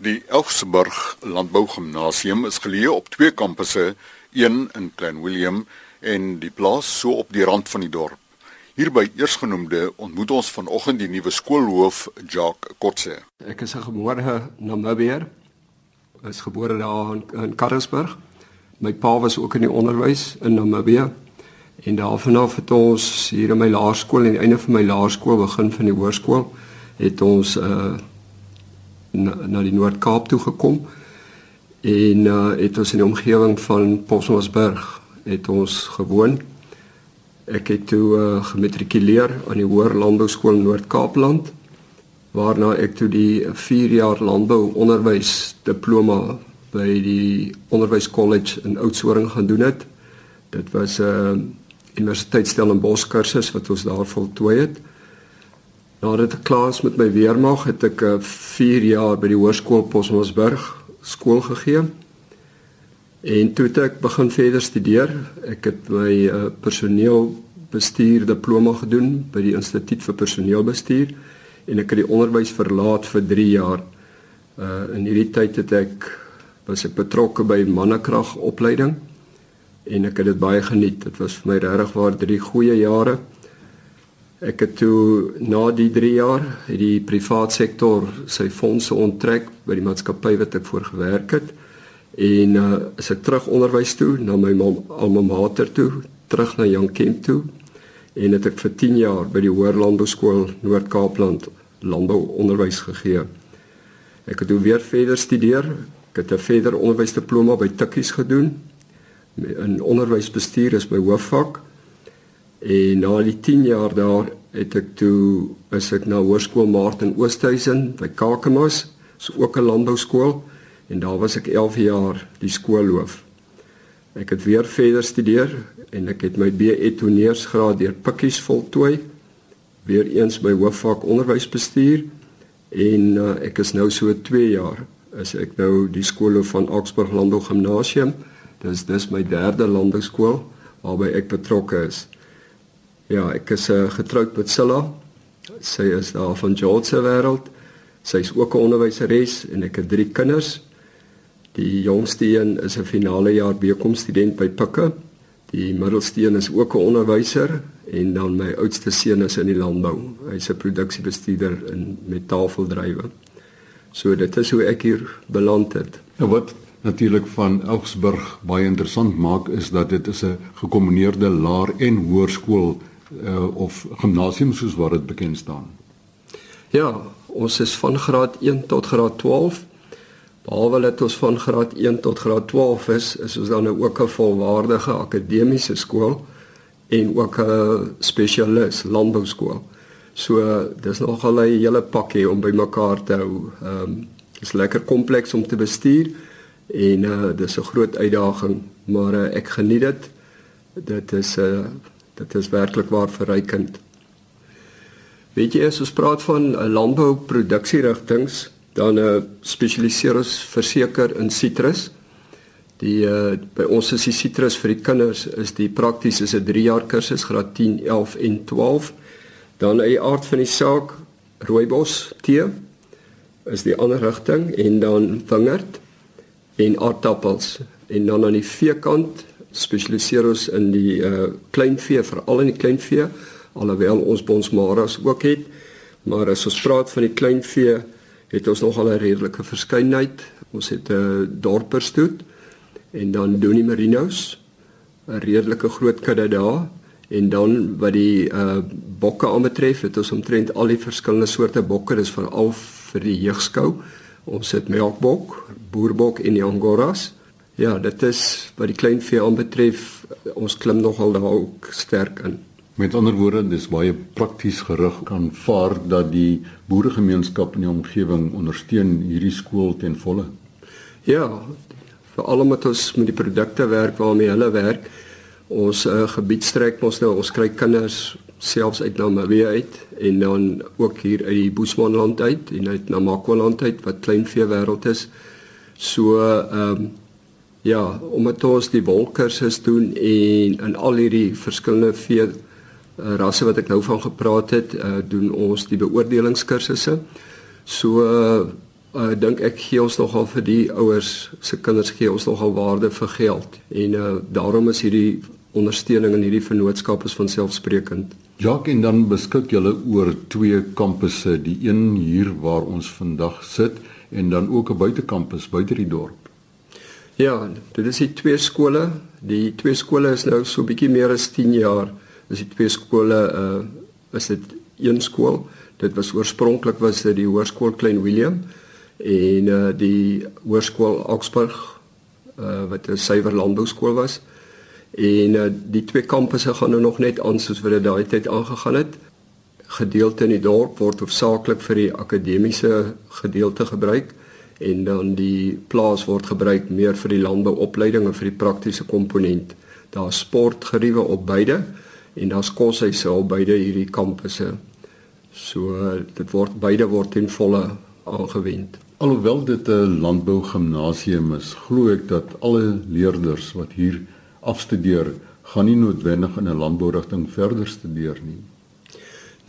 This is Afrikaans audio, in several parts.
Die Elfsburg Landbougymnasium is geleë op twee kampusse, een in Klein Willem en die plaas so op die rand van die dorp. Hier by eersgenoemde ontmoet ons vanoggend die nuwe skoolhoof, Jacques Kotse. Ek is 'n gebore Namibier. Is gebore daar in, in Karlsburg. My pa was ook in die onderwys in Namibië. En daarvanaf het ons hier in my laerskool en die einde van my laerskool begin van die hoërskool het ons uh na, na die Noord-Kaap toe gekom en uh, het ons in die omgewing van Posmosberg het ons gewoon. Ek het toe uh, gematrikuleer aan die Hoër Landbouskool Noord-Kaapland waarna ek toe die 4 jaar landbou onderwys diploma by die onderwyskollege in Oudtshoorn gaan doen het. Dit was 'n uh, universiteitsstellenbosch kursus wat ons daar voltooi het. Nadat ek klaar is met my weermag, het ek 'n uh, 4 jaar by die hoërskool Posmosburg skool gegee. En toe het ek begin verder studeer. Ek het my uh, personeelbestuur diploma gedoen by die Instituut vir Personeelbestuur en ek het die onderwys verlaat vir 3 jaar. Uh in hierdie tyd het ek was ek betrokke by mannekragopleiding en ek het dit baie geniet. Dit was vir my regtig waar 3 goeie jare. Ek het toe na die 3 jaar die privaat sektor sy fondse onttrek by die maatskappy wat ek voor gewerk het en uh, as ek terug onderwys toe na my alma mater toe, terug na Jan Kemp toe en het ek vir 10 jaar by die Hoër Landbouskool Noord-Kaapland landbou onderwys gegee. Ek het toe weer verder studeer. Ek het 'n verder onderwysdiploma by Tikkies gedoen. In onderwysbestuur is my hoofvak. En na die 10 jaar daar het ek toe is ek na Hoërskool Martin Oosthuizen by Kakamas, is ook 'n landbouskool en daar was ek 11 jaar die skoolhoof. Ek het weer verder studeer en ek het my BE toneursgraad deur Pikkies voltooi. Weer eens by hoofvak onderwysbestuur en uh, ek is nou so 2 jaar is ek nou die skoolhoof van Augsburg Landbou Gimnasium. Dis dis my derde landbouskool waarby ek betrokke is. Ja, ek is uh, getroud met Silla. Sy is daar van George se wêreld. Sy is ook 'n onderwyseres en ek het drie kinders. Die jongste een is 'n finale jaar BCom student by Pikke. Die middelste een is ook 'n onderwyser en dan my oudste seun is in die landbou. Hy's 'n produksiebestuurder in metaaldrywe. So dit is hoe ek hier beland het. Nou wat natuurlik van Elfsburg baie interessant maak is dat dit is 'n gekombineerde laer en hoërskool uh, of gimnasium soos wat dit bekend staan. Ja, ons is van graad 1 tot graad 12. Behalwe dat ons van graad 1 tot graad 12 is, is ons dan nou ook 'n volwaardige akademiese skool en ook 'n spesialis landbouskool. So dis nogal 'n hele pakkie om by mekaar te hou. Ehm um, is lekker kompleks om te bestuur en uh dis 'n groot uitdaging, maar uh, ek geniet dit. Dit is 'n uh, Dit is werklik waar verrykend. Weet jy as ons praat van uh, landbouproduksierigtinge, dan uh, spesialiseer ons verseker in sitrus. Die uh, by ons is die sitrus vir die kinders is die prakties is 'n 3 jaar kursus graad 10, 11 en 12. Dan uit die aard van die saak rooibos tee is die ander rigting en dan wingerd en aardappels en dan aan die veekant spesialiseer ons in die uh kleinvee, veral in die kleinvee, alhoewel ons bonsmaras ook het. Maar as ons praat van die kleinvee, het ons nogal 'n redelike verskeidenheid. Ons het 'n uh, dorperstoet en dan Donie Merinos, 'n redelike groot kudde daar en dan wat die uh bokke aanbetref, het ons omtrent al die verskillende soorte bokke, dis veral vir die jeugskou. Ons het melkbok, boerbok en die angoras. Ja, dit is wat die kleinvee aanbetref, ons klim nogal daar ook sterk in. Met ander woorde, dis baie prakties gerig kan vaar dat die boeregemeenskap in die omgewing ondersteun hierdie skool ten volle. Ja, veral omdat ons met die produkte werk waarmee hulle werk. Ons uh, gebied strek ons nou, ons kry kinders selfs uit Namibië uit en dan ook hier uit die Boesmanland uit en uit Namakwa-land uit wat kleinvee wêreld is. So ehm um, Ja, omdat ons die wolkursus doen en in al hierdie verskillende vee uh, rasse wat ek nou van gepraat het, uh, doen ons die beoordelingskursusse. So uh, uh, dink ek gee ons nogal vir die ouers se kinders gee ons nogal waarde vir geld en uh, daarom is hierdie ondersteuning in hierdie vennootskap is van selfsprekend. Jacques en dan beskik julle oor twee kampusse, die een hier waar ons vandag sit en dan ook 'n buitekampus buite die dorp. Ja, dit is die twee skole. Die twee skole is nou so bietjie meer as 10 jaar. Dis die twee skole uh is dit een skool. Dit was oorspronklik was dit die Hoërskool Klein Willem en uh die Hoërskool Augsburg uh wat 'n suiwer landbouskool was. En uh, die twee kampusse gaan nou nog net aan soos wat dit daai tyd aangegaan het. Gedeelte in die dorp word hoofsaaklik vir die akademiese gedeelte gebruik en dan die plaas word gebruik meer vir die landbouopleiding en vir die praktiese komponent. Daar's sportgeriewe op beide en daar's koshuise op beide hierdie kampusse. So dit word beide word ten volle aangewend. Alhoewel dit 'n landbougimnasium is, glo ek dat alle leerders wat hier afstudeer gaan nie noodwendig in 'n landbourigting verder studeer nie.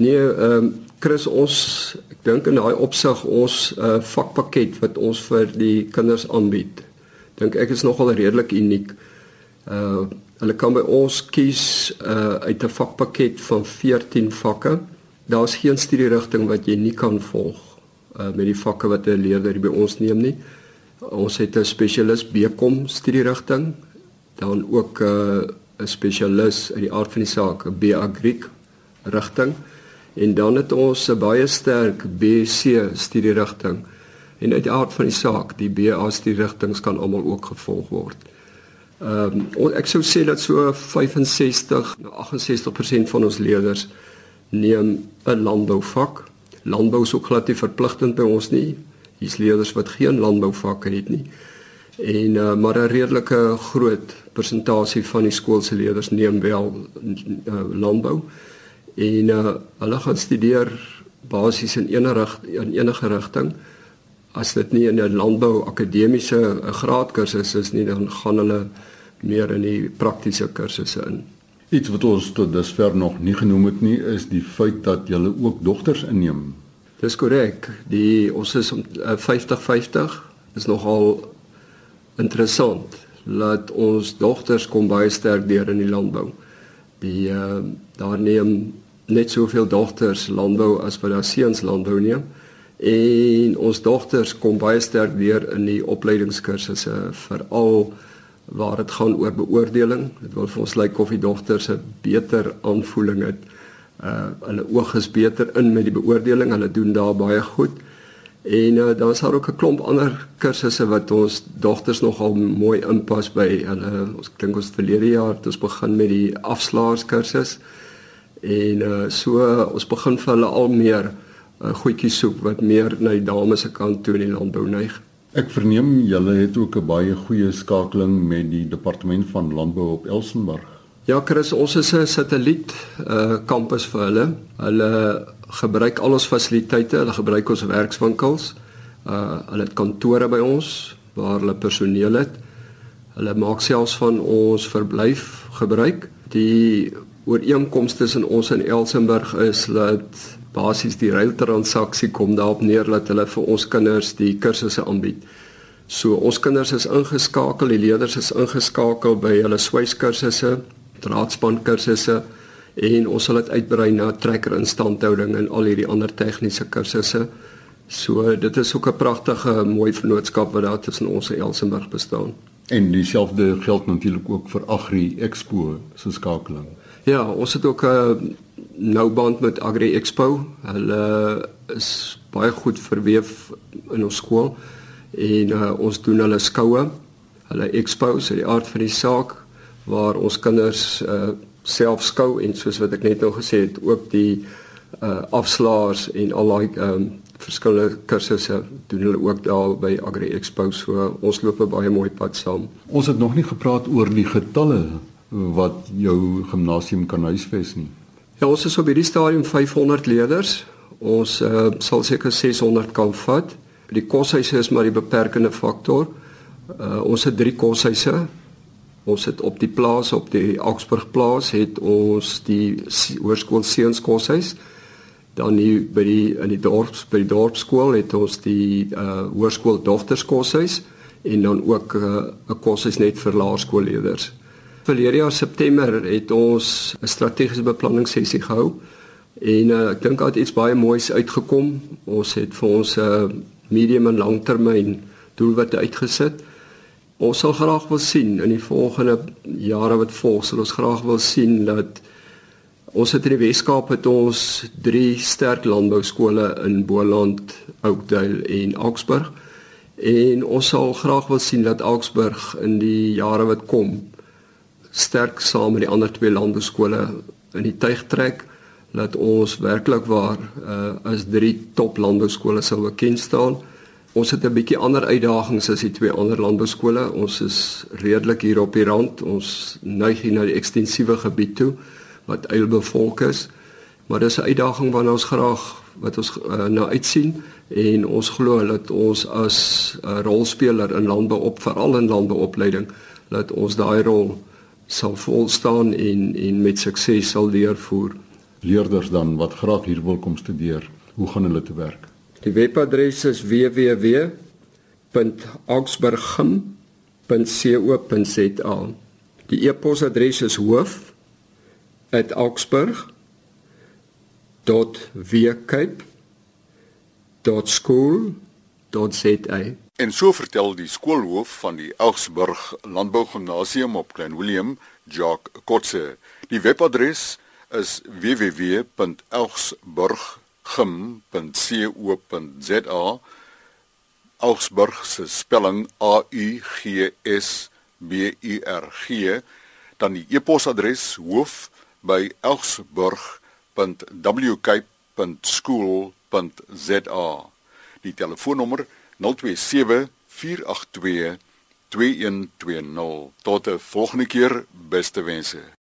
Nee, ehm um, Chris ons ek dink in daai opsig ons uh, vakpakket wat ons vir die kinders aanbied. Dink ek is nogal redelik uniek. Uh hulle kan by ons kies uh uit 'n vakpakket van 14 vakke. Daar's geen studierigting wat jy nie kan volg uh met die vakke wat 'n leerder by ons neem nie. Ons het 'n spesialis BCom studierigting dan ook 'n uh, 'n spesialis uit die aard van die saak, 'n BAgric rigting en dan het ons 'n baie sterk BC studierigting en uit die aard van die saak, die BA studierigtings kan almal ook gevolg word. Ehm um, ek sou sê dat so 65 na 68% van ons leerders neem 'n landbouvak. Landbou is ook glad nie verpligtend by ons nie. Hier's leerders wat geen landbouvakke het nie en uh, maar 'n redelike groot persentasie van die skoolse leerders neem wel uh, landbou en uh, hulle gaan studeer basies in enige rig, in enige rigting as dit nie in 'n landbou akademiese graadkursus is nie dan gaan hulle meer in die praktiese kursusse in. Iets wat ons tot dusver nog nie genoem het nie is die feit dat jy ook dogters inneem. Dis korrek. Die ons is 50-50 uh, is nogal interessant dat ons dogters kom baie sterk deur in die landbou. Die uh, daar neem net soveel dogters landbou as wat daar seuns landbou neem. En ons dogters kom baie sterk deur in die opleidingskursusse veral waar dit gaan oor beoordeling. Dit wil vir ons lyk of die dogters 'n beter aanvoeling het. Uh hulle oog is beter in met die beoordeling. Hulle doen daar baie goed. En uh, dan is daar ook 'n klomp ander kursusse wat ons dogters nogal mooi inpas by hulle. Ons dink ons verlede jaar het ons begin met die afslaerskursus. En uh, so uh, ons begin vir hulle al meer uh, goedjies soek wat meer na die dames se kant toe in die landbou neig. Ek verneem julle het ook 'n baie goeie skakeling met die departement van landbou op Elsenburg. Ja, Chris, ons is 'n satelliet uh kampus vir hulle. Hulle gebruik al ons fasiliteite, hulle gebruik ons werkswinkels. Uh hulle het kantore by ons waar hulle personeel het. Hulle maak selfs van ons verblyf gebruik. Die ooreenkoms tussen ons en Elsenburg is dat basies die ruiltransaksie kom daarop neer dat hulle vir ons kinders die kursusse aanbied. So ons kinders is ingeskakel, die leerders is ingeskakel by hulle swyskursusse draadspan kursusse en ons sal dit uitbrei na trekker instandhouding en al hierdie ander tegniese kursusse. So dit is ook 'n pragtige mooi vennootskap wat daar tussen ons en Elsenburg bestaan. En dieselfde geld natuurlik ook vir Agri Expo se skakeling. Ja, ons het ook 'n nou band met Agri Expo. Hulle is baie goed verweef in ons skool en uh, ons doen hulle skoue, hulle expos, die aard van die saak waar ons kinders uh self skou en soos wat ek net nou gesê het ook die uh afslaers en al daai um verskillende kursusse doen hulle ook daar by Agri Expo so ons loop 'n baie mooi pad saam. Ons het nog nie gepraat oor die getalle wat jou gimnasium kan huisves nie. Ja, ons is op hierdie stadium 500 leerders. Ons uh sal seker 600 kan vat. Die koshuise is maar die beperkende faktor. Uh ons het drie koshuise Ons het op die plaas op die Augsburg plaas het ons die hoërskool seuns koshuis Dan hier by die in die dorp by die dorpskool het ons die uh hoërskool dogterskoshuis en dan ook 'n uh, koshuis net vir laerskoolleerders. Verlede jaar September het ons 'n strategiese beplanning sessie gehou en uh, ek dink daar het iets baie moois uitgekom. Ons het vir ons 'n uh, medium en langtermyn doelwitte uitgesit. Ons sal graag wil sien in die volgende jare wat volg, sal ons graag wil sien dat Ons het in die Weskaap het ons 3 sterk landbou skole in Boland, Oudtshoorn en Augsburg. En ons sal graag wil sien dat Augsburg in die jare wat kom sterk saam met die ander twee landbou skole in die tuig trek dat ons werklik waar uh, as drie top landbou skole sou bekend staan. Ons het 'n bietjie ander uitdagings as die twee ander landbou skole. Ons is redelik hier op die rand. Ons neig hier na die ekstensiewe gebied toe wat eilbevolk is. Maar dis 'n uitdaging waarna ons graag wat ons uh, nou uitsien en ons glo dat ons as 'n uh, rolspeler in landbou op veral in landbouopleiding dat ons daai rol sal vol staan en en met sukses sal deurvoer. Leerders dan wat graag hier wil kom studeer, hoe gaan hulle te werk? Die webadres is www.augsburggim.co.za. Die e-posadres is hoof at augsburg.wcape.school.za En so vertel die skoolhoof van die Augsburg Landbougymnasium op Klein Willem, Jacques Kotse. Die webadres is www.augsburggym.co.za. Augsburg se spelling A U G S B U R G dan die e-posadres hoof by elsburg.wcape.school.za. Die telefoonnommer 027 482 2120. Tot 'n volgende keer, beste wense.